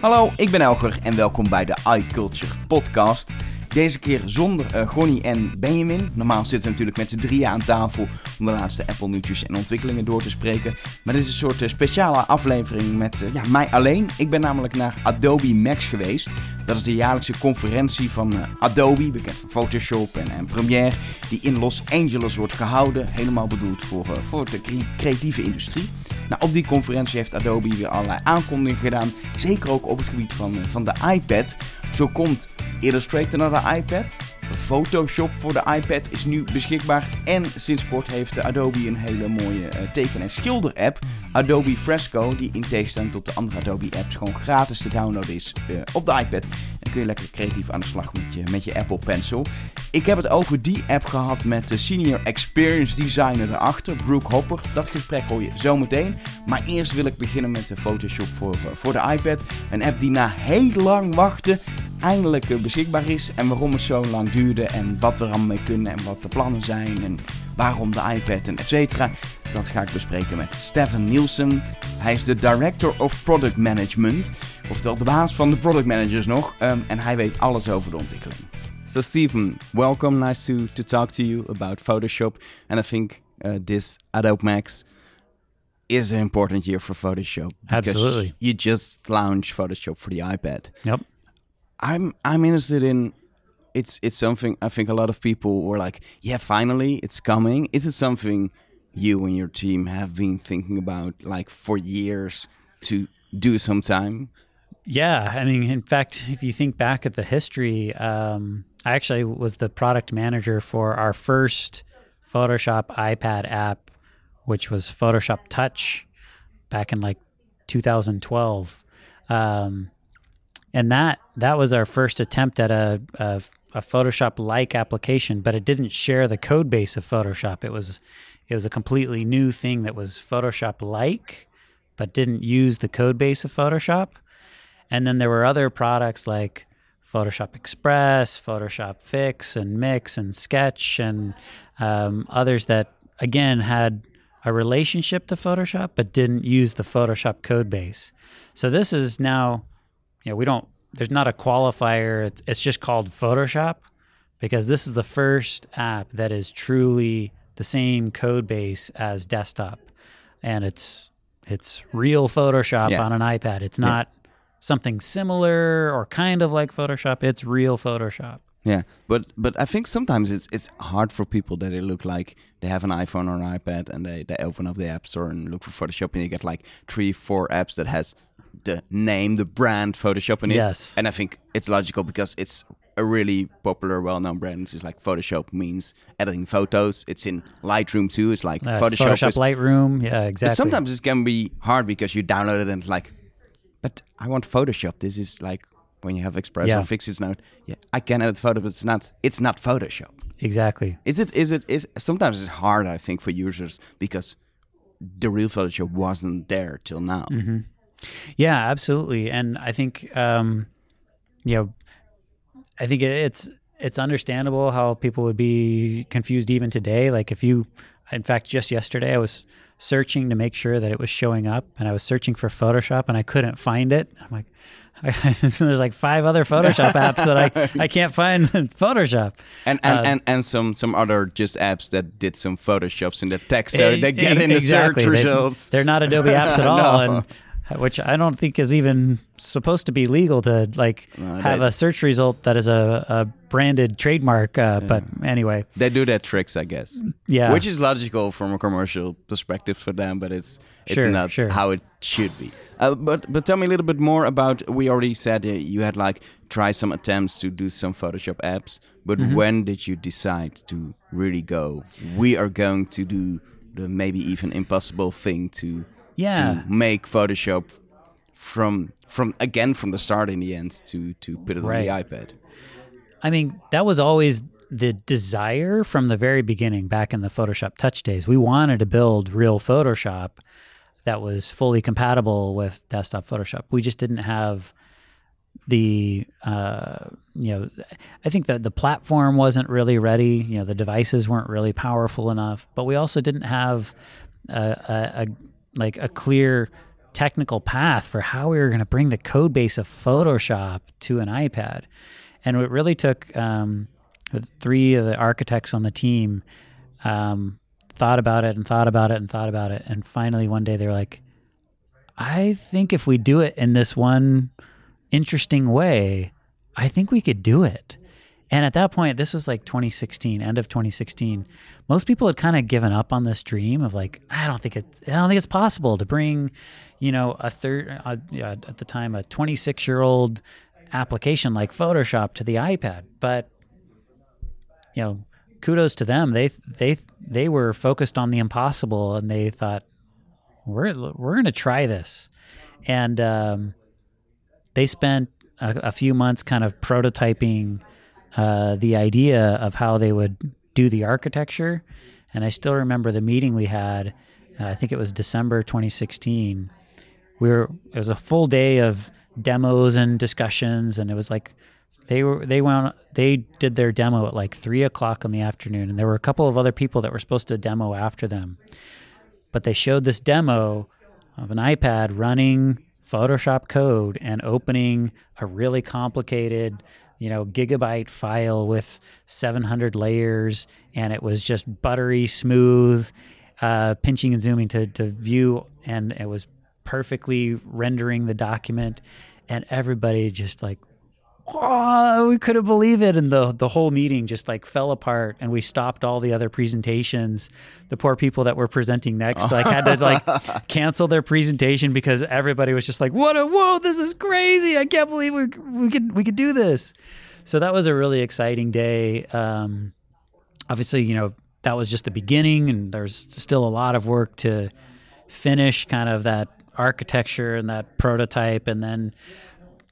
Hallo, ik ben Elger en welkom bij de iCulture podcast. Deze keer zonder uh, Gonnie en Benjamin. Normaal zitten we natuurlijk met z'n drieën aan tafel om de laatste Apple nieuwtjes en ontwikkelingen door te spreken. Maar dit is een soort uh, speciale aflevering met uh, ja, mij alleen. Ik ben namelijk naar Adobe Max geweest. Dat is de jaarlijkse conferentie van Adobe, bekend van Photoshop en, en, Premiere, die in Los Angeles wordt gehouden. Helemaal bedoeld voor, voor de creatieve industrie. Nou, op die conferentie heeft Adobe weer allerlei aankondigingen gedaan. Zeker ook op het gebied van, van de iPad. Zo komt Illustrator naar de iPad. Photoshop voor de iPad is nu beschikbaar. En sinds kort heeft Adobe een hele mooie uh, teken- en schilder-app. Adobe Fresco, die in tegenstelling tot de andere Adobe-apps gewoon gratis te downloaden is uh, op de iPad. En kun je lekker creatief aan de slag met je, met je Apple Pencil. Ik heb het over die app gehad met de Senior Experience Designer erachter, Brooke Hopper. Dat gesprek hoor je zo meteen. Maar eerst wil ik beginnen met de Photoshop voor, voor de iPad. Een app die na heel lang wachten eindelijk beschikbaar is. En waarom het zo lang duurde en wat we er allemaal mee kunnen en wat de plannen zijn en waarom de iPad en et cetera. Dat ga ik bespreken met Stefan Nielsen. Hij is de Director of Product Management, oftewel de baas van de product managers nog. Um, en hij weet alles over de ontwikkeling. So Stephen, welcome. Nice to, to talk to you about Photoshop. And I think uh, this Adobe Max is an important year for Photoshop. Absolutely. You just launched Photoshop for the iPad. Yep. I'm I'm interested in it's it's something I think a lot of people were like, yeah, finally it's coming. Is it something you and your team have been thinking about like for years to do sometime? Yeah, I mean, in fact, if you think back at the history, um, I actually was the product manager for our first Photoshop iPad app, which was Photoshop Touch, back in like 2012. Um, and that that was our first attempt at a, a, a Photoshop like application, but it didn't share the code base of Photoshop. It was it was a completely new thing that was Photoshop like, but didn't use the code base of Photoshop. And then there were other products like Photoshop Express, Photoshop Fix, and Mix, and Sketch, and um, others that again had a relationship to Photoshop but didn't use the Photoshop code base. So this is now you know, we don't, there's not a qualifier. It's, it's just called Photoshop because this is the first app that is truly the same code base as desktop. And it's, it's real Photoshop yeah. on an iPad. It's not yeah. something similar or kind of like Photoshop. It's real Photoshop. Yeah, but but I think sometimes it's it's hard for people that they look like they have an iPhone or an iPad and they, they open up the App Store and look for Photoshop and you get like three four apps that has the name, the brand Photoshop in it. Yes. And I think it's logical because it's a really popular, well-known brand. It's like Photoshop means editing photos. It's in Lightroom too. It's like uh, Photoshop. Photoshop is, Lightroom. Yeah, exactly. But sometimes it can be hard because you download it and it's like, but I want Photoshop. This is like when you have Express yeah. or Fixit Note. Yeah, I can edit photos, but it's not. It's not Photoshop. Exactly. Is it? Is it? Is sometimes it's hard. I think for users because the real Photoshop wasn't there till now. Mm-hmm. Yeah, absolutely. And I think, um, you know, I think it's it's understandable how people would be confused even today. Like if you, in fact, just yesterday I was searching to make sure that it was showing up, and I was searching for Photoshop and I couldn't find it. I'm like, there's like five other Photoshop apps that I, I can't find Photoshop. And and, uh, and and some some other just apps that did some photoshops in the text so they get in exactly. the search results. They, are not Adobe apps at all. no. And which I don't think is even supposed to be legal to like have a search result that is a, a branded trademark. Uh, yeah. But anyway, they do that tricks, I guess. Yeah, which is logical from a commercial perspective for them, but it's it's sure, not sure. how it should be. Uh, but but tell me a little bit more about. We already said uh, you had like try some attempts to do some Photoshop apps, but mm-hmm. when did you decide to really go? We are going to do the maybe even impossible thing to yeah. to make Photoshop from from again from the start in the end to to put it right. on the iPad. I mean, that was always the desire from the very beginning back in the Photoshop Touch days. We wanted to build real Photoshop that was fully compatible with desktop Photoshop. We just didn't have the uh, you know I think that the platform wasn't really ready. You know the devices weren't really powerful enough, but we also didn't have a, a, a like a clear technical path for how we were going to bring the code base of Photoshop to an iPad. And it really took um, three of the architects on the team um, thought about it and thought about it and thought about it. And finally, one day, they're like, I think if we do it in this one interesting way, I think we could do it. And at that point, this was like 2016, end of 2016. Most people had kind of given up on this dream of like, I don't think it's, I don't think it's possible to bring, you know, a third uh, at the time a 26 year old application like Photoshop to the iPad. But you know, kudos to them. They they they were focused on the impossible, and they thought we're we're going to try this, and um, they spent a, a few months kind of prototyping uh, the idea of how they would do the architecture. And I still remember the meeting we had. Uh, I think it was December 2016. We were it was a full day of demos and discussions, and it was like they were they went they did their demo at like three o'clock in the afternoon, and there were a couple of other people that were supposed to demo after them, but they showed this demo of an iPad running Photoshop code and opening a really complicated you know, gigabyte file with 700 layers, and it was just buttery smooth, uh, pinching and zooming to, to view, and it was perfectly rendering the document, and everybody just like oh, we couldn't believe it. And the, the whole meeting just like fell apart and we stopped all the other presentations. The poor people that were presenting next like had to like cancel their presentation because everybody was just like, what a, whoa, this is crazy. I can't believe we, we could, we could do this. So that was a really exciting day. Um, obviously, you know, that was just the beginning and there's still a lot of work to finish kind of that architecture and that prototype and then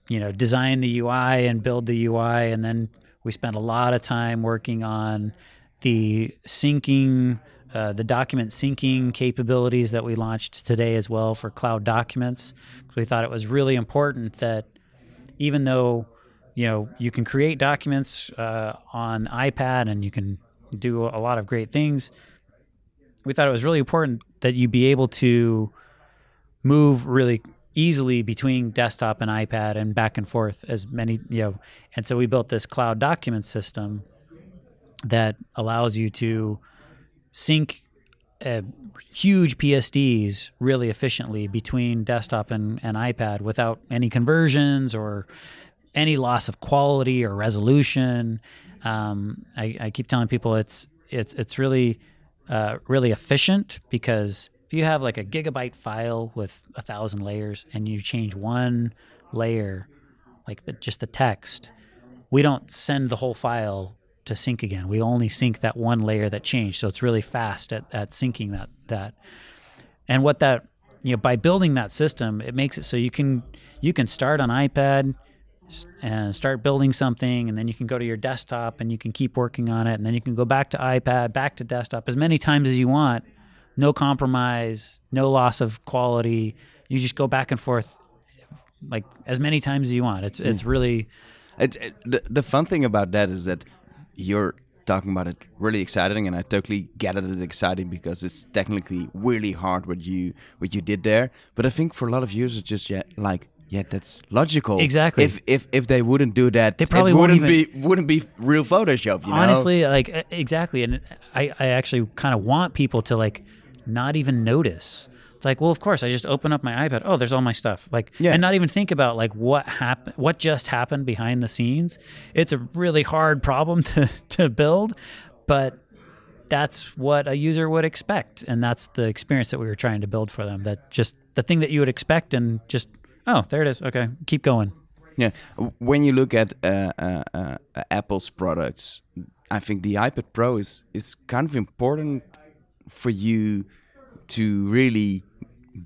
you know, design the UI and build the UI. And then we spent a lot of time working on the syncing, uh, the document syncing capabilities that we launched today as well for cloud documents. We thought it was really important that even though, you know, you can create documents uh, on iPad and you can do a lot of great things, we thought it was really important that you be able to move really easily between desktop and iPad and back and forth as many, you know. And so we built this cloud document system that allows you to sync uh, huge PSDs really efficiently between desktop and, and iPad without any conversions or any loss of quality or resolution. Um, I, I, keep telling people it's it's it's really uh, really efficient because if you have like a gigabyte file with a thousand layers and you change one layer, like the, just the text, we don't send the whole file to sync again. We only sync that one layer that changed. So it's really fast at, at syncing that that. And what that you know by building that system, it makes it so you can you can start on iPad and start building something and then you can go to your desktop and you can keep working on it and then you can go back to iPad, back to desktop as many times as you want no compromise, no loss of quality. You just go back and forth like as many times as you want. It's it's mm. really it, it, the the fun thing about that is that you're talking about it really exciting and I totally get it it's exciting because it's technically really hard what you what you did there. But I think for a lot of users just yet like yeah, that's logical. Exactly. If if if they wouldn't do that, they probably wouldn't even, be wouldn't be real Photoshop. You know? Honestly, like exactly, and I I actually kind of want people to like not even notice. It's like, well, of course, I just open up my iPad. Oh, there's all my stuff. Like, yeah. and not even think about like what happened, what just happened behind the scenes. It's a really hard problem to to build, but that's what a user would expect, and that's the experience that we were trying to build for them. That just the thing that you would expect, and just oh, there it is. Okay, keep going. Yeah, when you look at uh, uh, uh, Apple's products, I think the iPad Pro is is kind of important for you to really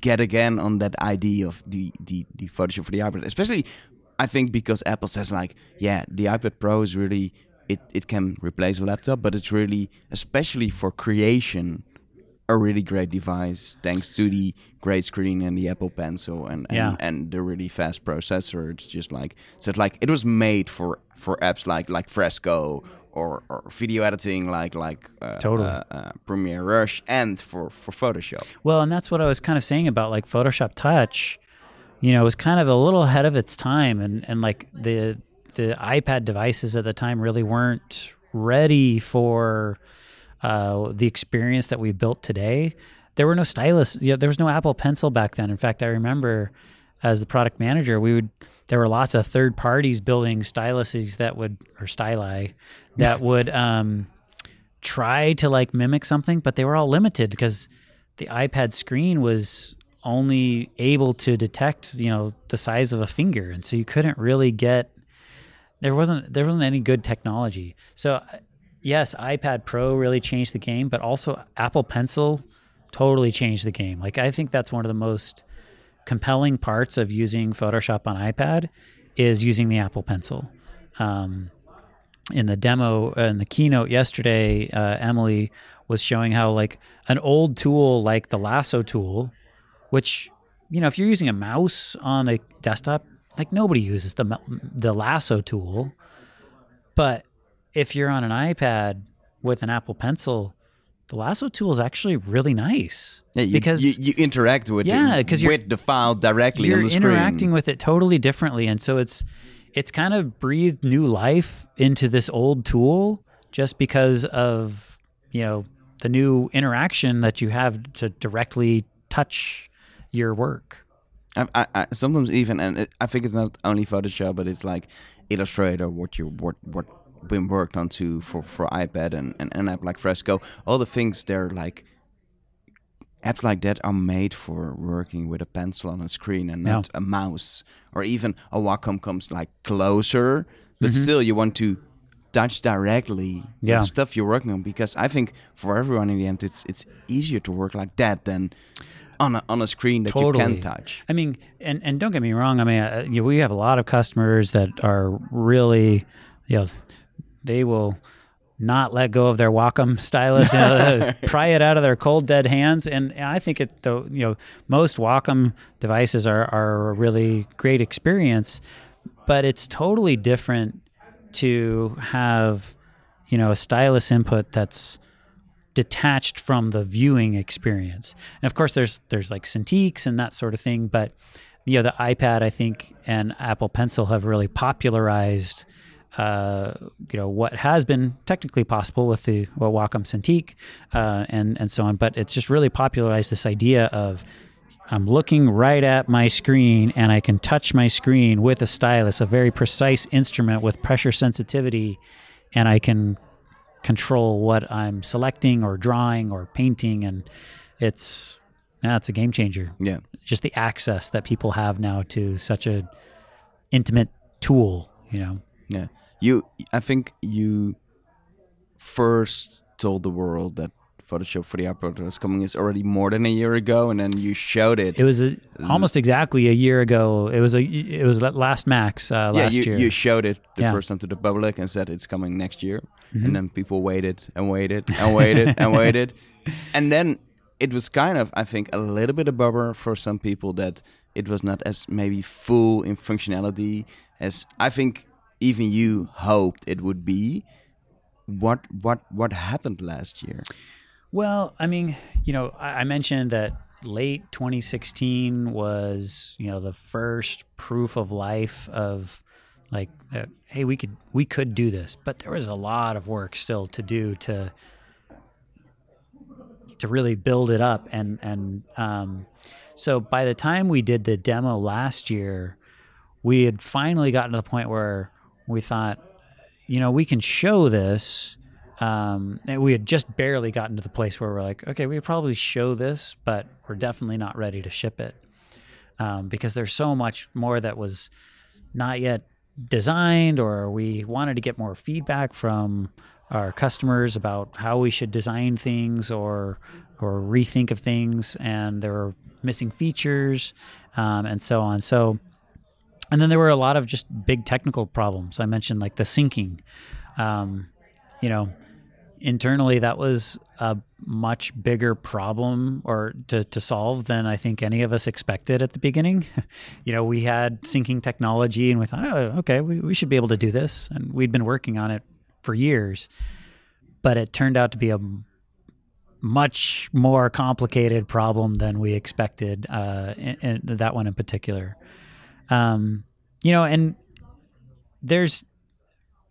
get again on that idea of the the, the Photoshop for the iPad, especially I think because Apple says like, yeah, the iPad Pro is really it it can replace a laptop, but it's really especially for creation a really great device thanks to the great screen and the Apple Pencil and and, yeah. and the really fast processor. It's just like so it's like it was made for for apps like like Fresco or, or video editing like like uh, Totally. uh, uh, Premiere Rush and for for Photoshop. Well, and that's what I was kind of saying about like Photoshop Touch. You know, it was kind of a little ahead of its time, and and like the the iPad devices at the time really weren't ready for uh, the experience that we built today. There were no stylus. You know, there was no Apple Pencil back then. In fact, I remember as the product manager, we would there were lots of third parties building styluses that would or styli that would um, try to like mimic something, but they were all limited because the iPad screen was only able to detect, you know, the size of a finger, and so you couldn't really get. There wasn't there wasn't any good technology. So, yes, iPad Pro really changed the game, but also Apple Pencil totally changed the game. Like I think that's one of the most compelling parts of using Photoshop on iPad is using the Apple Pencil. Um, in the demo uh, in the keynote yesterday, uh, Emily was showing how like an old tool like the lasso tool, which you know if you're using a mouse on a desktop, like nobody uses the the lasso tool, but if you're on an iPad with an Apple Pencil, the lasso tool is actually really nice Yeah, you, because you, you interact with Yeah, it 'cause you're- with the file directly you're on the screen. interacting with it totally differently and so it's it's kind of breathed new life into this old tool just because of you know the new interaction that you have to directly touch your work I, I, I sometimes even, and I think it's not only Photoshop, but it's like Illustrator, what you what what been worked on to for for iPad and and an app like Fresco. All the things they're like apps like that are made for working with a pencil on a screen and not a mouse, or even a Wacom comes like closer, but still you want to touch directly Yeah. the stuff you're working on because I think for everyone in the end it's it's easier to work like that than on a, on a screen that you can touch. I mean, and and don't get me wrong. I mean, uh, you know, we have a lot of customers that are really, you know, they will not let go of their Wacom stylus, you know, pry it out of their cold dead hands. And I think it, though, you know, most Wacom devices are are a really great experience, but it's totally different to have, you know, a stylus input that's detached from the viewing experience. And of course, there's there's like Cintiqs and that sort of thing, but you know, the iPad I think and Apple Pencil have really popularized. Uh, you know what has been technically possible with the well, Wacom Cintiq uh, and and so on, but it's just really popularized this idea of I'm looking right at my screen and I can touch my screen with a stylus, a very precise instrument with pressure sensitivity, and I can control what I'm selecting or drawing or painting. And it's, yeah, it's a game changer. Yeah. Just the access that people have now to such a intimate tool, you know. Yeah. You I think you first told the world that Photoshop for the iPad was coming is already more than a year ago and then you showed it. It was a, almost exactly a year ago. It was a it was last Max uh, yeah, last you, year. you showed it the Yeah. first time to the public and said it's coming next year. Mm-hmm. And then people waited and waited and waited and waited. And then it was kind of, I think, a little bit of bummer for some people that it was not as maybe full in functionality as I think even you hoped it would be. What what what happened last year? Well, I mean, you know, I, I mentioned that late 2016 was, you know, the first proof of life of like, uh, hey, we could we could do this, but there was a lot of work still to do to to really build it up, and and um, so by the time we did the demo last year, we had finally gotten to the point where we thought, you know, we can show this. Um, and we had just barely gotten to the place where we're like, okay, we probably show this, but we're definitely not ready to ship it um, because there's so much more that was not yet designed, or we wanted to get more feedback from our customers about how we should design things or or rethink of things, and there were missing features um, and so on. So and then there were a lot of just big technical problems. I mentioned like the syncing. Um, you know, internally that was a much bigger problem or to, to solve than I think any of us expected at the beginning. you know, we had syncing technology and we thought, oh, okay, we, we should be able to do this. And we'd been working on it for years, but it turned out to be a much more complicated problem than we expected. Uh, and, that one in particular, um, you know, and there's,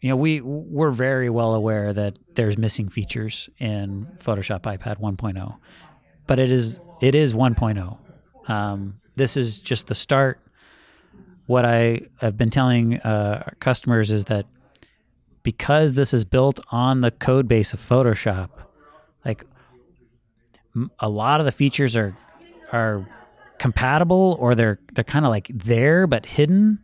you know, we we're very well aware that there's missing features in Photoshop iPad 1.0, but it is it is 1.0. Um, this is just the start. What I have been telling uh, customers is that because this is built on the code base of Photoshop, like a lot of the features are are compatible or they're they're kind of like there but hidden.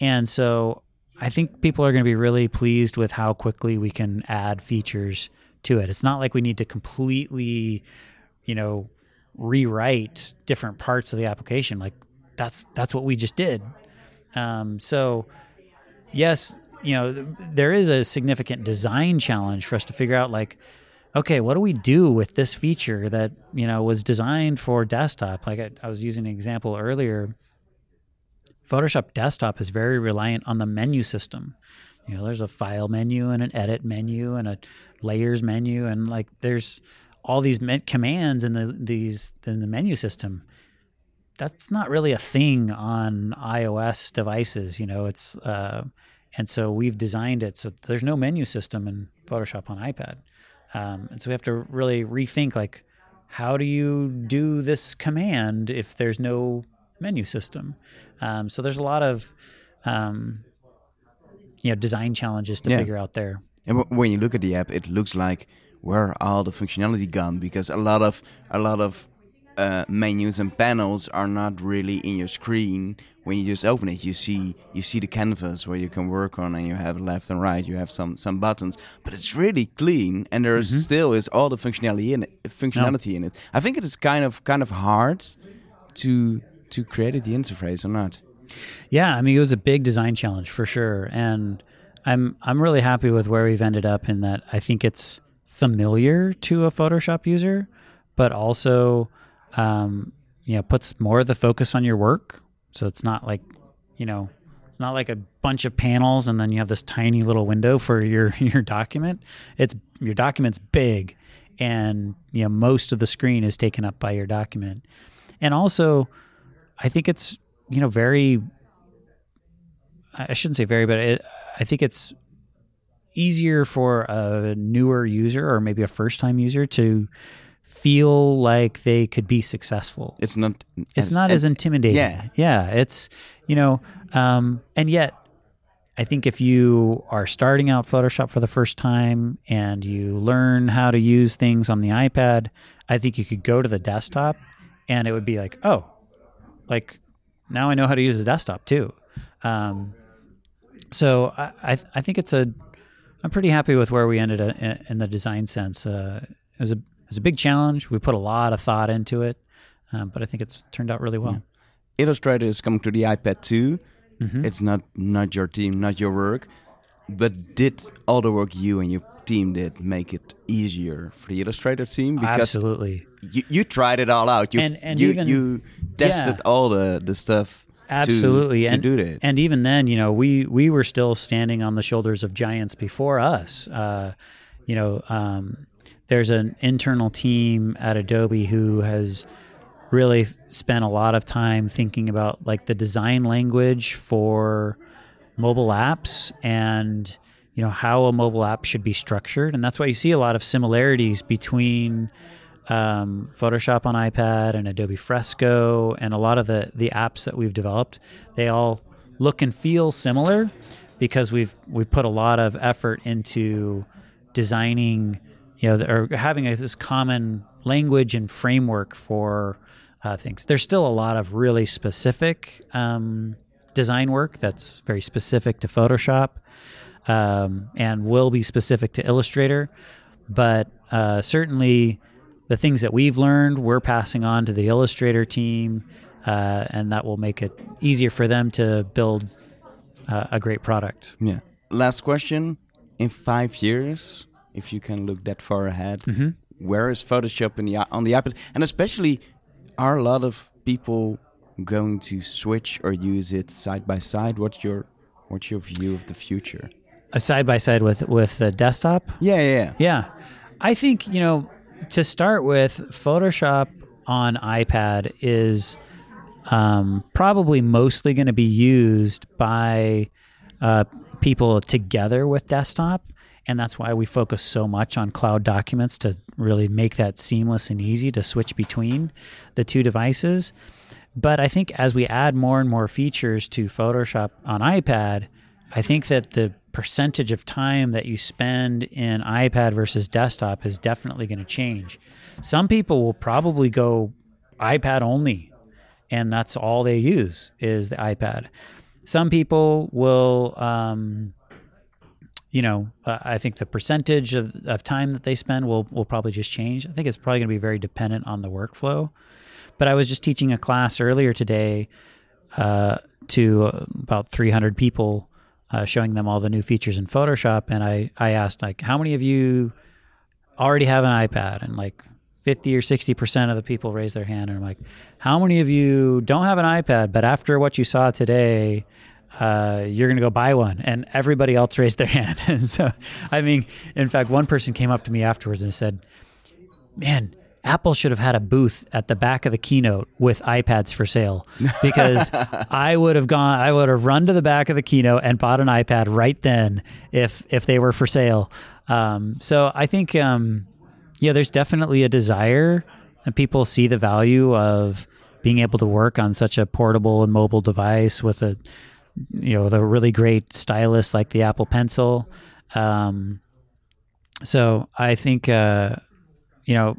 And so I think people are going to be really pleased with how quickly we can add features to it. It's not like we need to completely, you know, rewrite different parts of the application. Like that's that's what we just did. Um, so yes, you know, there is a significant design challenge for us to figure out like okay, what do we do with this feature that you know was designed for desktop? Like I, I, was using an example earlier. Photoshop desktop is very reliant on the menu system. You know, there's a file menu and an edit menu and a layers menu, and like there's all these commands in the these in the menu system. That's not really a thing on iOS devices. You know, it's uh, and so we've designed it so there's no menu system in Photoshop on iPad. Um, and so we have to really rethink like, how do you do this command if there's no menu system? Um, so there's a lot of, um, you know, design challenges to yeah. figure out there. And w- when you look at the app, it looks like where all the functionality gone because a lot of a lot of uh, menus and panels are not really in your screen when you just open it you see you see the canvas where you can work on and you have left and right you have some some buttons but it's really clean and there mm-hmm. still is all the functionality in it functionality no. in it i think it is kind of kind of hard to to create the interface or not yeah i mean it was a big design challenge for sure and i'm i'm really happy with where we've ended up in that i think it's familiar to a photoshop user but also um, you know puts more of the focus on your work. So it's not like you know it's not like a bunch of panels and then you have this tiny little window for your your document. It's your document's big and you know most of the screen is taken up by your document. And also i think it's you know very i shouldn't say very but it, i think it's easier for a newer user or maybe a first time user to feel like they could be successful. It's not. It's as, not as, as, intimidating. Yeah, yeah. It's you know, um, and yet, I think if you are starting out Photoshop for the first time and you learn how to use things on the iPad, I think you could go to the desktop, and it would be like, oh, like now I know how to use the desktop too. Um, so I, I, I think it's a. I'm pretty happy with where we ended uh, in the design sense. Uh, it was a it was a big challenge. We put a lot of thought into it, um, but I think it's turned out really well. Yeah. Illustrator is coming to the iPad too. Mm-hmm. It's not not your team, not your work, but did all the work you and your team did make it easier for the Illustrator team? Because Absolutely. You, you tried it all out. You and, and you, even, you tested yeah. all the the stuff. Absolutely, to, and, do that. And even then, you know, we we were still standing on the shoulders of giants before us. Uh, you know, um, there's an internal team at Adobe who has really spent a lot of time thinking about like the design language for mobile apps and you know how a mobile app should be structured. And that's why you see a lot of similarities between um, photoshop on ipad and adobe fresco and a lot of the the apps that we've developed. They all look and feel similar because we've we put a lot of effort into designing you know, or having a, this common language and framework for uh, things. There's still a lot of really specific um, design work that's very specific to Photoshop um, and will be specific to Illustrator, but uh, certainly the things that we've learned, we're passing on to the Illustrator team, uh, and that will make it easier for them to build uh, a great product. Yeah. Last question: In five years, if you can look that far ahead. Mm-hmm. Where is Photoshop in the on the iPad? And especially, are a lot of people going to switch or use it side by side? What's your what's your view of the future? a side by side with with the desktop. Yeah, yeah, yeah. Yeah, I think you know to start with, Photoshop on iPad is um, probably mostly going to be used by uh, people together with desktop. And that's why we focus so much on cloud documents to really make that seamless and easy to switch between the two devices. But I think as we add more and more features to Photoshop on iPad, I think that the percentage of time that you spend in iPad versus desktop is definitely going to change. Some people will probably go iPad only, and that's all they use is the iPad. Some people will, um, you know, uh, I think the percentage of, of time that they spend will will probably just change. I think it's probably going to be very dependent on the workflow. But I was just teaching a class earlier today uh, to about 300 people, uh, showing them all the new features in Photoshop, and I I asked like, how many of you already have an iPad? And like 50 or 60% of the people raise their hand. And I'm like, how many of you don't have an iPad, but after what you saw today, uh, you're going to go buy one? And everybody else raised their hand. and so, I mean, in fact, one person came up to me afterwards and said, man, Apple should have had a booth at the back of the keynote with iPads for sale because I would have gone I would have run to the back of the keynote and bought an iPad right then if if they were for sale. Um, so I think um, yeah, there's definitely a desire, and people see the value of being able to work on such a portable and mobile device with a, you know, the really great stylus like the Apple Pencil. Um, so I think, uh, you know,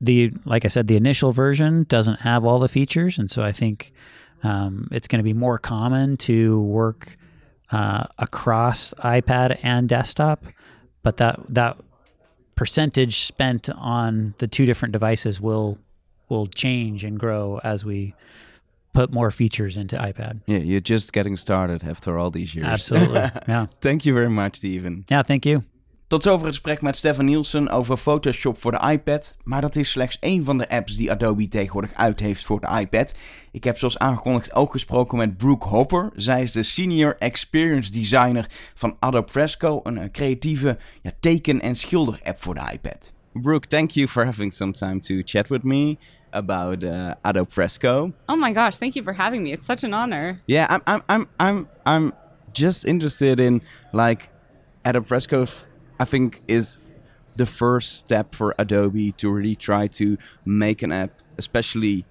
the like I said, the initial version doesn't have all the features, and so I think um, it's going to be more common to work uh, across iPad and desktop. But that that percentage spent on the two different devices will will change and grow as we put more features into iPad. Yeah, you're just getting started after all these years. Absolutely. Yeah. thank you very much, Steven. Yeah, thank you. Tot zover het gesprek met Stefan Nielsen over Photoshop voor de iPad. Maar dat is slechts één van de apps die Adobe tegenwoordig uit heeft voor de iPad. Ik heb zoals aangekondigd ook gesproken met Brooke Hopper. Zij is de Senior Experience Designer van Adobe Fresco, een eh, creatieve ja, teken- en schilder-app voor de iPad. Brooke, thank you for having some time to chat with me about uh, Adobe Fresco. Oh my gosh, thank you for having me. It's such an honor. Yeah, I'm I'm I'm I'm I'm just interested in like Adobe Fresco I think is the first step for Adobe to really try to make an app, especially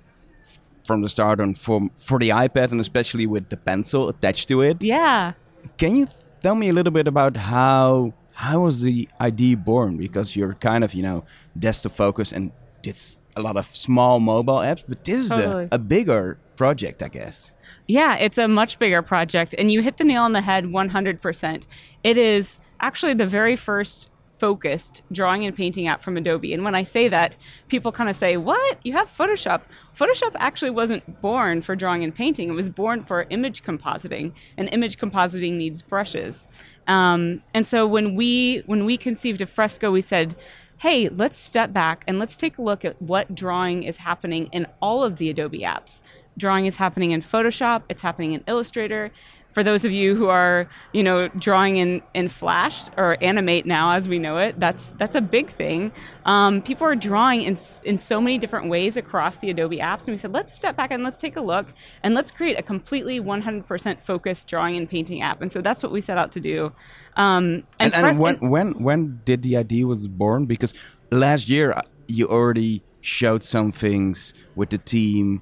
from the start on for for the iPad and especially with the pencil attached to it. Yeah. Can you tell me a little bit about how how was the idea born? Because you're kind of you know desktop focused and it's a lot of small mobile apps, but this totally. is a, a bigger project, I guess. Yeah, it's a much bigger project, and you hit the nail on the head 100%. It is actually the very first focused drawing and painting app from Adobe. And when I say that, people kind of say, What? You have Photoshop. Photoshop actually wasn't born for drawing and painting, it was born for image compositing. And image compositing needs brushes. Um, and so when we when we conceived of Fresco, we said, hey, let's step back and let's take a look at what drawing is happening in all of the Adobe apps. Drawing is happening in Photoshop, it's happening in Illustrator, for those of you who are you know drawing in in flash or animate now as we know it that's that's a big thing. Um, people are drawing in in so many different ways across the adobe apps and we said let's step back and let's take a look and let's create a completely 100% focused drawing and painting app and so that's what we set out to do. Um, and, and, and when when when did the idea was born? Because last year uh, you already showed some things with the team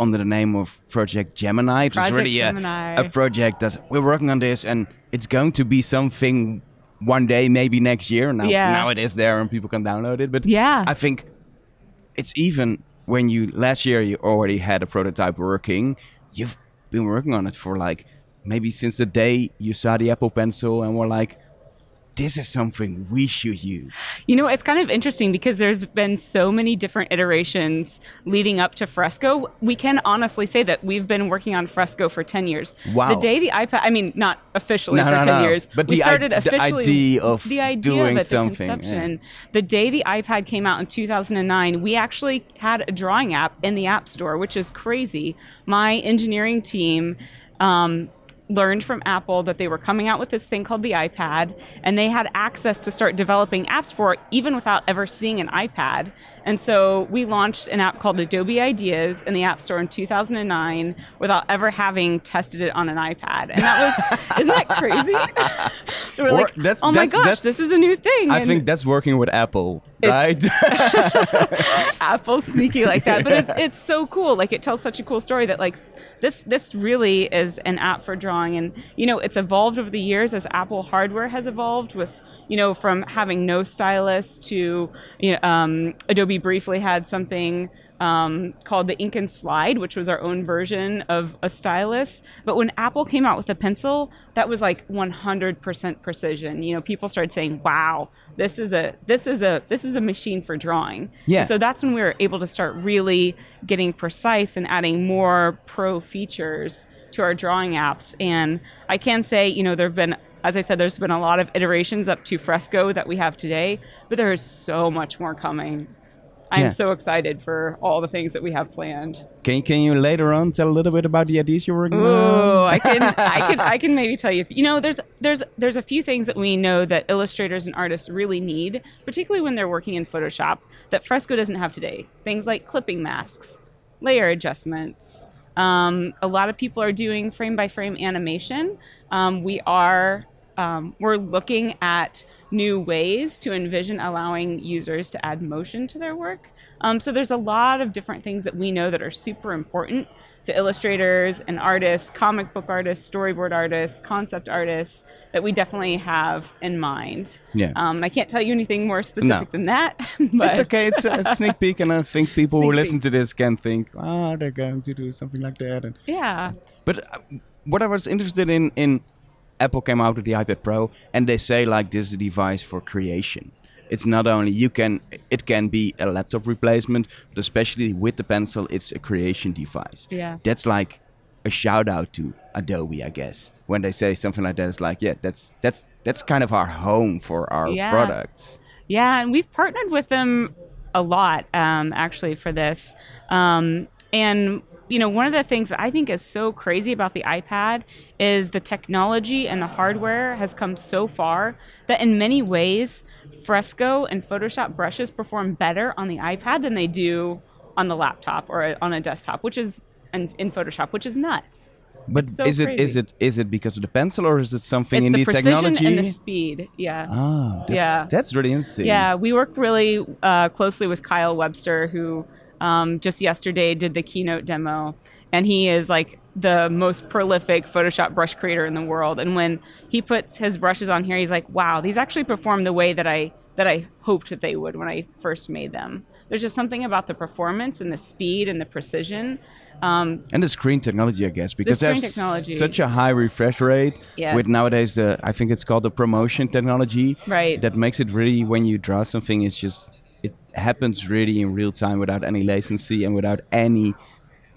under the name of Project Gemini. It project was really a, a, project that we're working on this, and it's going to be something one day, maybe next year. Now, yeah. now it is there, and people can download it. But yeah, I think it's even when you last year you already had a prototype working. You've been working on it for like maybe since the day you saw the Apple Pencil, and were like this is something we should use. You know, it's kind of interesting because there's been so many different iterations leading up to Fresco. We can honestly say that we've been working on Fresco for 10 years. Wow. The day the iPad, I mean, not officially no, for no, 10 no. years, but we the started I- officially the idea of the idea doing of it, something. The conception. Yeah. The day the iPad came out in 2009, we actually had a drawing app in the App Store, which is crazy. My engineering team um, learned from Apple that they were coming out with this thing called the iPad, and they had access to start developing apps for it even without ever seeing an iPad. And so we launched an app called Adobe Ideas in the App Store in 2009 without ever having tested it on an iPad. And that was, isn't that crazy? we were Or like, that's- oh my gosh, this is a new thing. I And think that's working with Apple, right? Apple's sneaky like that, but it's, it's so cool. Like it tells such a cool story that like this this really is an app for drawing, and you know it's evolved over the years as Apple hardware has evolved with you know from having no stylus to you know um, Adobe briefly had something um, called the Ink and Slide, which was our own version of a stylus. But when Apple came out with a pencil, that was like 100% precision. You know, people started saying, "Wow, this is a this is a this is a machine for drawing." Yeah. And so that's when we were able to start really getting precise and adding more pro features to our drawing apps. And I can say, you know, there have been as I said, there's been a lot of iterations up to Fresco that we have today, but there is so much more coming. I'm Yeah. so excited for all the things that we have planned. can, can you later on tell a little bit about the ideas you're working on? Oh, I can, I can, I can maybe tell you. You know, there's, there's, there's a few things that we know that illustrators and artists really need, particularly when they're working in Photoshop, that Fresco doesn't have today. Things like clipping masks, layer adjustments. Um, a lot of people are doing frame by frame animation. Um, we are, um, we're looking at new ways to envision allowing users to add motion to their work. Um, so there's a lot of different things that we know that are super important to illustrators and artists, comic book artists, storyboard artists, concept artists that we definitely have in mind. Yeah. Um, I can't tell you anything more specific No. than that. But It's okay. It's a sneak peek, and I think people who Sneak listen to this can think, "Ah, they're going to do something like that." And, Yeah. but uh, what I was interested in in Apple came out with the iPad Pro, and they say like this is a device for creation. It's not only you can it can be a laptop replacement, but especially with the pencil, it's a creation device. Yeah. That's like a shout out to Adobe, I guess. When they say something like that, it's like, yeah, that's that's that's kind of our home for our Yeah. products. Yeah, and we've partnered with them a lot, um, actually, for this. Um, and you know, one of the things that I think is so crazy about the iPad is the technology and the hardware has come so far that in many ways, Fresco and Photoshop brushes perform better on the iPad than they do on the laptop or on a desktop, which is in, in Photoshop, which is nuts. But so is it is crazy. it is it because of the pencil or is it something It's in the the, precision technology? and the speed. Yeah. Ah, that's, Yeah. that's really interesting. Yeah, we work really uh, closely with Kyle Webster, who um, just yesterday did the keynote demo, and he is like the most prolific Photoshop brush creator in the world. And when he puts his brushes on here, he's like, "Wow, these actually perform the way that I that I hoped that they would when I first made them." There's just something about the performance and the speed and the precision. Um, And the screen technology, I guess, because technology. such a high refresh rate Yes. with nowadays the I think it's called the ProMotion technology. Right. That makes it really when you draw something, it's just it happens really in real time without any latency and without any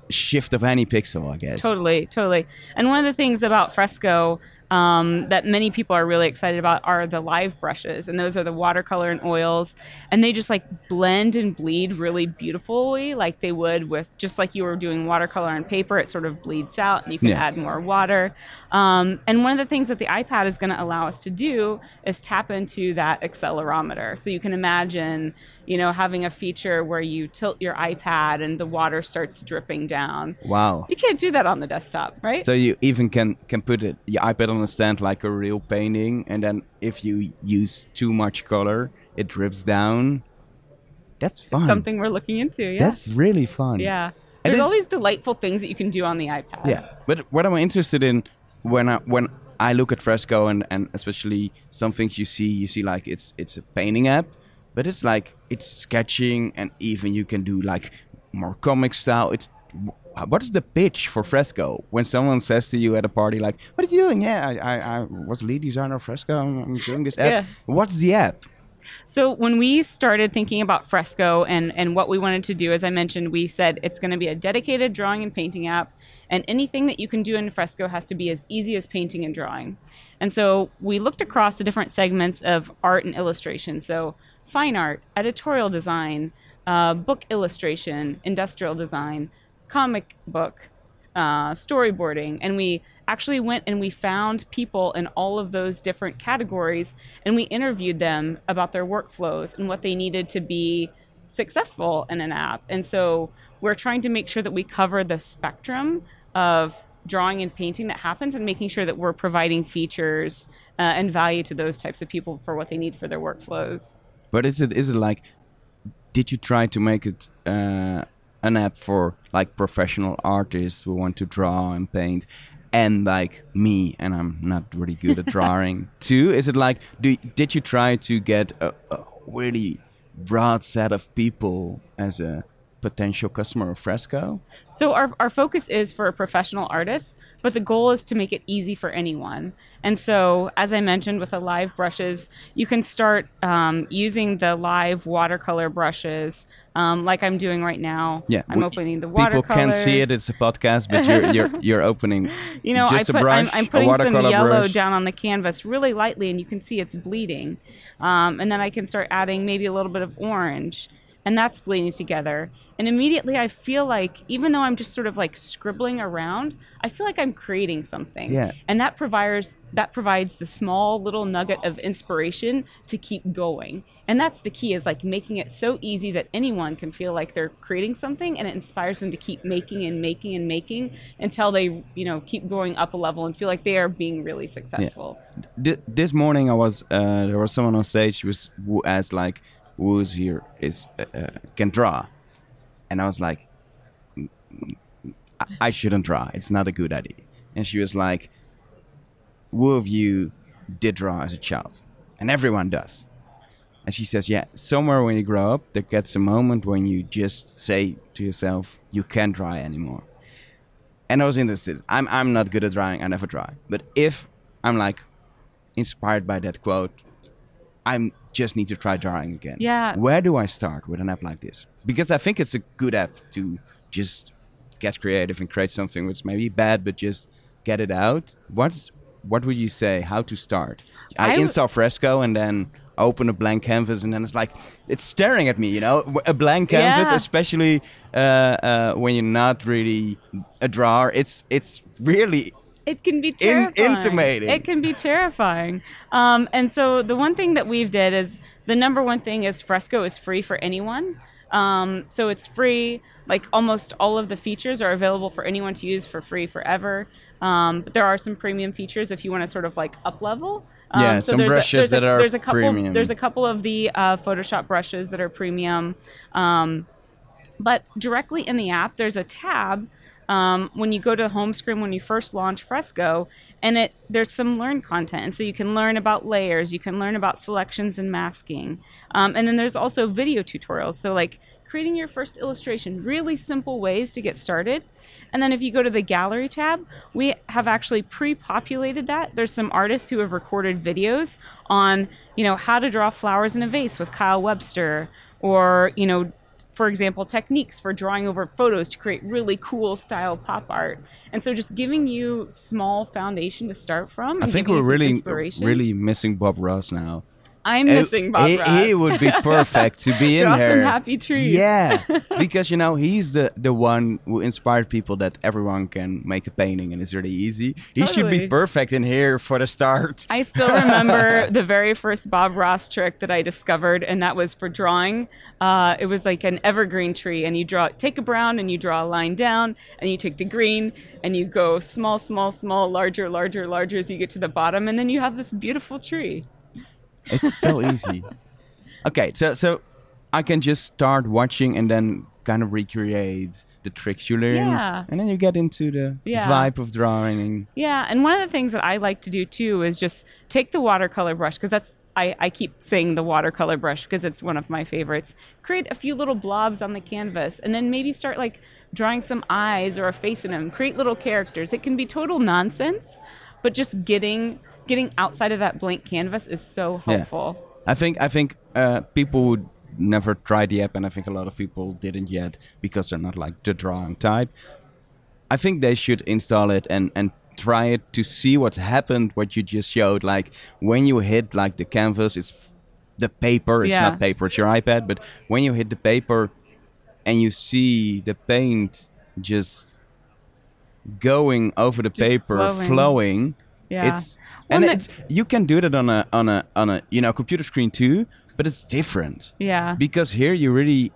shift of any pixel, I guess. Totally, totally. And one of the things about Fresco um, that many people are really excited about are the live brushes, and those are the watercolor and oils, and they just like blend and bleed really beautifully, like they would with just like you were doing watercolor on paper. It sort of bleeds out, and you can Yeah. add more water. Um, and one of the things that the iPad is going to allow us to do is tap into that accelerometer. So you can imagine, you know, having a feature where you tilt your iPad and the water starts dripping down. Wow. You can't do that on the desktop, right? So you even can can put it your iPad on a stand like a real painting, and then if you use too much color, it drips down. That's fun. Something we're looking into. Yeah. That's really fun. yeah. There's all these delightful things that you can do on the iPad. Yeah, but what I'm interested in when I when I look at Fresco and and especially some things you see, you see like it's it's a painting app, but it's like it's sketching and even you can do like more comic style. It's what is the pitch for Fresco when someone says to you at a party like, "What are you doing?" Yeah, I I, I was lead designer of Fresco. I'm, I'm doing this app. Yeah. What's the app? So when we started thinking about Fresco and, and what we wanted to do, as I mentioned, we said it's going to be a dedicated drawing and painting app, and anything that you can do in Fresco has to be as easy as painting and drawing. And so we looked across the different segments of art and illustration. So fine art, editorial design, uh, book illustration, industrial design, comic book, uh, storyboarding, and we actually went and we found people in all of those different categories and we interviewed them about their workflows and what they needed to be successful in an app. And so we're trying to make sure that we cover the spectrum of drawing and painting that happens and making sure that we're providing features uh, and value to those types of people for what they need for their workflows. But is it is it like did you try to make it uh, an app for like professional artists who want to draw and paint and like me and i'm not really good at drawing too? Is it like do, did you try to get a, a really broad set of people as a potential customer of Fresco? So our, our focus is for a professional artists, but the goal is to make it easy for anyone. And so, as I mentioned with the live brushes, you can start um, using the live watercolor brushes, um, like I'm doing right now. Yeah, I'm we- opening the watercolors. People can't see it; it's a podcast, but you're you're, you're opening. You know, just I put, a brush, I'm, I'm putting some yellow brush. down on the canvas really lightly, and you can see it's bleeding. Um, and then I can start adding maybe a little bit of orange, and that's bleeding together. And immediately I feel like, even though I'm just sort of like scribbling around, I feel like I'm creating something. Yeah. And that provides that provides the small little nugget of inspiration to keep going. And that's the key is like making it so easy that anyone can feel like they're creating something and it inspires them to keep making and making and making until they, you know, keep going up a level and feel like they are being really successful. Th- this morning I was uh, there was someone on stage who was who asked like who's here is uh, uh, can draw, and I was like, "Mm, mm, I, I shouldn't draw. It's not a good idea. And she was like, who of you did draw as a child? And everyone does. And she says, yeah, somewhere when you grow up, there gets a moment when you just say to yourself, you can't draw anymore. And I was interested. I'm I'm not good at drawing. I never draw. But if I'm like inspired by that quote, I just need to try drawing again. Yeah. Where do I start with an app like this? Because I think it's a good app to just get creative and create something which may be bad, but just get it out. What's what would you say? How to start? I, I w- install Fresco and then open a blank canvas, and then it's like it's staring at me. You know, a blank canvas, Yeah. especially uh, uh, when you're not really a drawer. It's it's really It can be terrifying. intimating. It can be terrifying. Um, and so the one thing that we've did is the number one thing is Fresco is free for anyone. Um, so it's free. Like almost all of the features are available for anyone to use for free forever. Um, but there are some premium features if you want to sort of like up level. Um, Yeah, some there's a- brushes there's a- that are there's a couple, premium. There's a couple of the uh, Photoshop brushes that are premium. Um, but directly in the app, there's a tab um, when you go to the home screen when you first launch Fresco, and it there's some learn content, and so you can learn about layers, you can learn about selections and masking, um, and then there's also video tutorials. So like creating your first illustration, really simple ways to get started. And then if you go to the gallery tab, we have actually pre-populated that. There's some artists who have recorded videos on you know how to draw flowers in a vase with Kyle Webster, or you know for example, techniques for drawing over photos to create really cool style pop art. And so just giving you small foundation to start from. I think we're really really missing Bob Ross now. I'm Uh, missing Bob he, Ross. he would be perfect to be in Draw here. some happy trees. Yeah, because you know he's the the one who inspired people that everyone can make a painting and it's really easy. He should be perfect in here for the start. I still remember the very first Bob Ross trick that I discovered, and that was for drawing. Uh, it was like an evergreen tree, and you draw, take a brown, and you draw a line down, and you take the green, and you go small, small, small, larger, larger, larger as you get to the bottom, and then you have this beautiful tree. It's so easy. Okay, so so I can just start watching and then kind of recreate the tricks you learn, Yeah. and then you get into the Yeah. vibe of drawing. And Yeah, and one of the things that I like to do too is just take the watercolor brush because that's I, I keep saying the watercolor brush because it's one of my favorites. Create a few little blobs on the canvas and then maybe start like drawing some eyes or a face in them. Create little characters. It can be total nonsense, but just getting getting outside of that blank canvas is so Yeah. helpful. I think I think uh, people would never try the app, and I think a lot of people didn't yet because they're not like the drawing type. I think they should install it and and try it to see what happened. What you just showed, like when you hit like the canvas, it's the paper. It's Yeah. not paper. It's your iPad. But when you hit the paper and you see the paint just going over the Just paper, flowing. flowing. Yeah. It's and it's you can do that on a on a on a you know computer screen too, but it's different yeah. because here you're really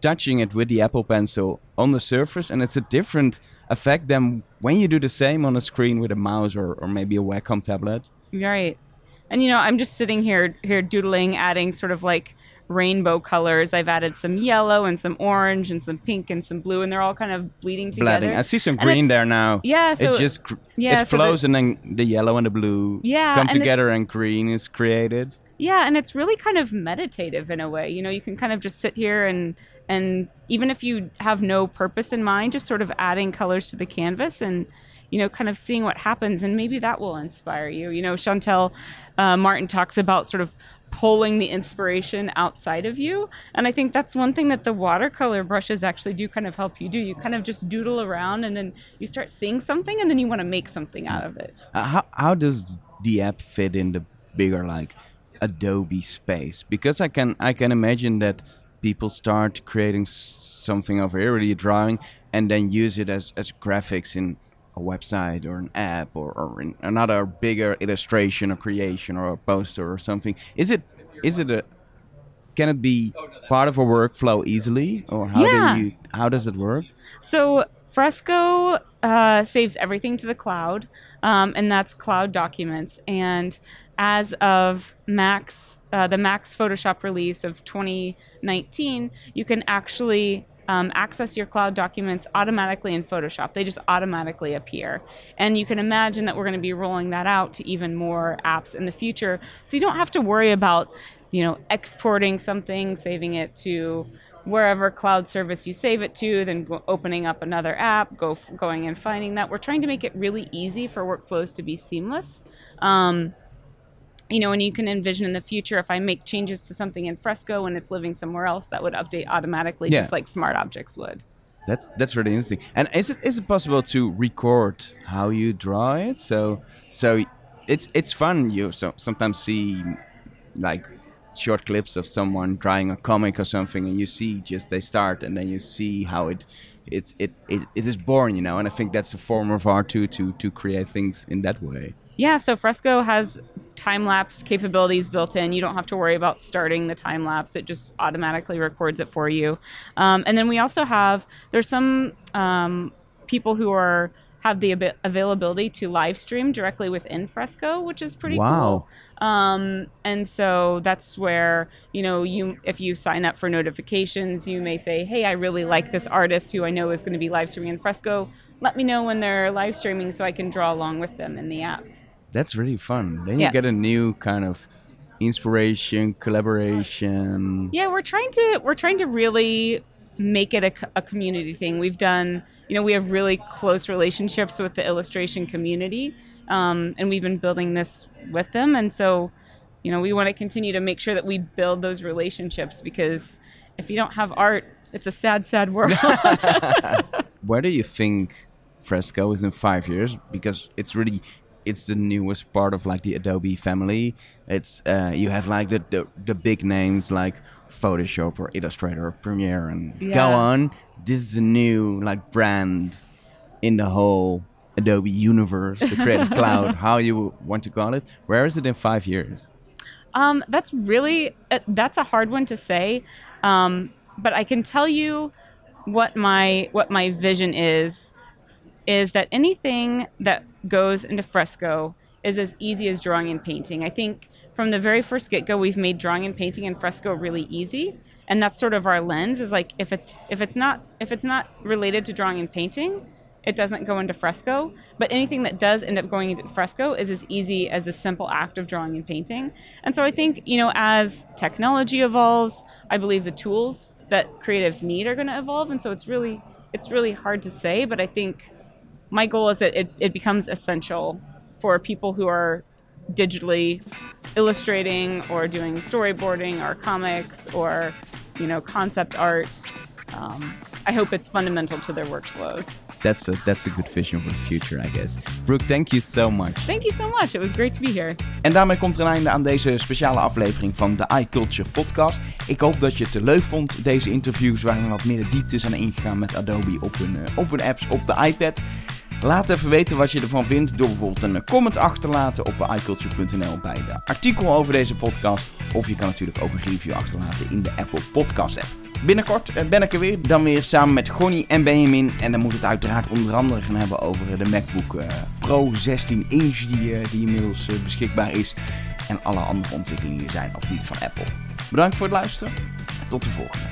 touching it with the Apple Pencil on the surface, and it's a different effect than when you do the same on a screen with a mouse or, or maybe a Wacom tablet. Right. And you know, I'm just sitting here here doodling, adding sort of like rainbow colors. I've added some yellow and some orange and some pink and some blue, and they're all kind of bleeding together. Bleeding. I see some green there now. Yeah, so it just yeah, it so flows the- and then the yellow and the blue Yeah, come and together and green is created. Yeah, and it's really kind of meditative in a way. You know, you can kind of just sit here and and even if you have no purpose in mind, just sort of adding colors to the canvas and you know, kind of seeing what happens, and maybe that will inspire you. You know, Shantell uh, Martin talks about sort of pulling the inspiration outside of you, and I think that's one thing that the watercolor brushes actually do kind of help you do. You kind of just doodle around, and then you start seeing something, and then you want to make something out of it. Uh, how, how does the app fit in the bigger like Adobe space? Because I can I can imagine that people start creating something over here, really a drawing, and then use it as, as graphics in a website or an app or, or in another bigger illustration or creation or a poster or something. Is it is it a can it be part of a workflow easily or how Yeah. do you how does it work? So Fresco uh, saves everything to the cloud, um, and that's cloud documents. And as of Max, uh, the Max Photoshop release of 2019, you can actually um, access your cloud documents automatically in Photoshop. They just automatically appear. And you can imagine that we're going to be rolling that out to even more apps in the future. So you don't have to worry about, you know, exporting something, saving it to wherever cloud service you save it to, then opening up another app, go going and finding that. We're trying to make it really easy for workflows to be seamless. Um, you know, and you can envision in the future if I make changes to something in Fresco and it's living somewhere else, that would update automatically, Yeah. just like smart objects would. That's that's really interesting. And is it is it possible to record how you draw it? So so it's it's fun. You so sometimes see like short clips of someone drawing a comic or something, and you see just they start, and then you see how it it it it, it is born. You know, and I think that's a form of art too to to create things in that way. Yeah, so Fresco has time lapse capabilities built in. You don't have to worry about starting the time lapse; it just automatically records it for you. Um, and then we also have there's some um, people who are have the abi- availability to live stream directly within Fresco, which is pretty Wow. cool. Um, and so that's where you know you if you sign up for notifications, you may say, "Hey, I really like this artist who I know is going to be live streaming in Fresco. Let me know when they're live streaming so I can draw along with them in the app." That's really fun. Then Yeah. you get a new kind of inspiration, collaboration. Yeah, we're trying to we're trying to really make it a, a community thing. We've done, you know, we have really close relationships with the illustration community, um, and we've been building this with them. And so, you know, we want to continue to make sure that we build those relationships because if you don't have art, it's a sad, sad world. where do you think Fresco is in five years? Because it's really, it's the newest part of like the Adobe family. It's uh, you have like the, the the big names like Photoshop or Illustrator or Premiere and go on. This is a new like brand in the whole Adobe universe, the Creative Cloud, how you want to call it. Where is it in five years? Um, that's really uh, that's a hard one to say, um, but I can tell you what my what my vision is is that anything that goes into fresco is as easy as drawing and painting. I think from the very first get go, we've made drawing and painting and fresco really easy, and that's sort of our lens. Is like if it's if it's not if it's not related to drawing and painting, it doesn't go into fresco. But anything that does end up going into fresco is as easy as a simple act of drawing and painting. And so I think you know as technology evolves, I believe the tools that creatives need are going to evolve, and so it's really it's really hard to say. But I think my goal is that it, it becomes essential for people who are digitally illustrating or doing storyboarding or comics or you know concept art um, i hope it's fundamental to their workflow That's a that's a good vision for the future, I guess. Brooke, thank you so much. thank you so much it was great to be here En daarmee komt er een einde aan deze speciale aflevering van de iCulture podcast. Ik hoop dat je het leuk vond, deze interviews waarin we wat meer de diepte zijn ingegaan met Adobe op hun, eh, op hun apps op de iPad. Laat even weten wat je ervan vindt door bijvoorbeeld een comment achter te laten op iculture.nl bij de artikel over deze podcast. Of je kan natuurlijk ook een review achterlaten in de Apple Podcast app. Binnenkort eh, ben ik er weer, dan weer samen met Gonnie en Benjamin. En dan moet het uiteraard onder andere gaan hebben over de MacBook eh, Pro 16 inch die, eh, die inmiddels beschikbaar is. En alle andere ontwikkelingen zijn of niet van Apple. Bedankt voor het luisteren en tot de volgende.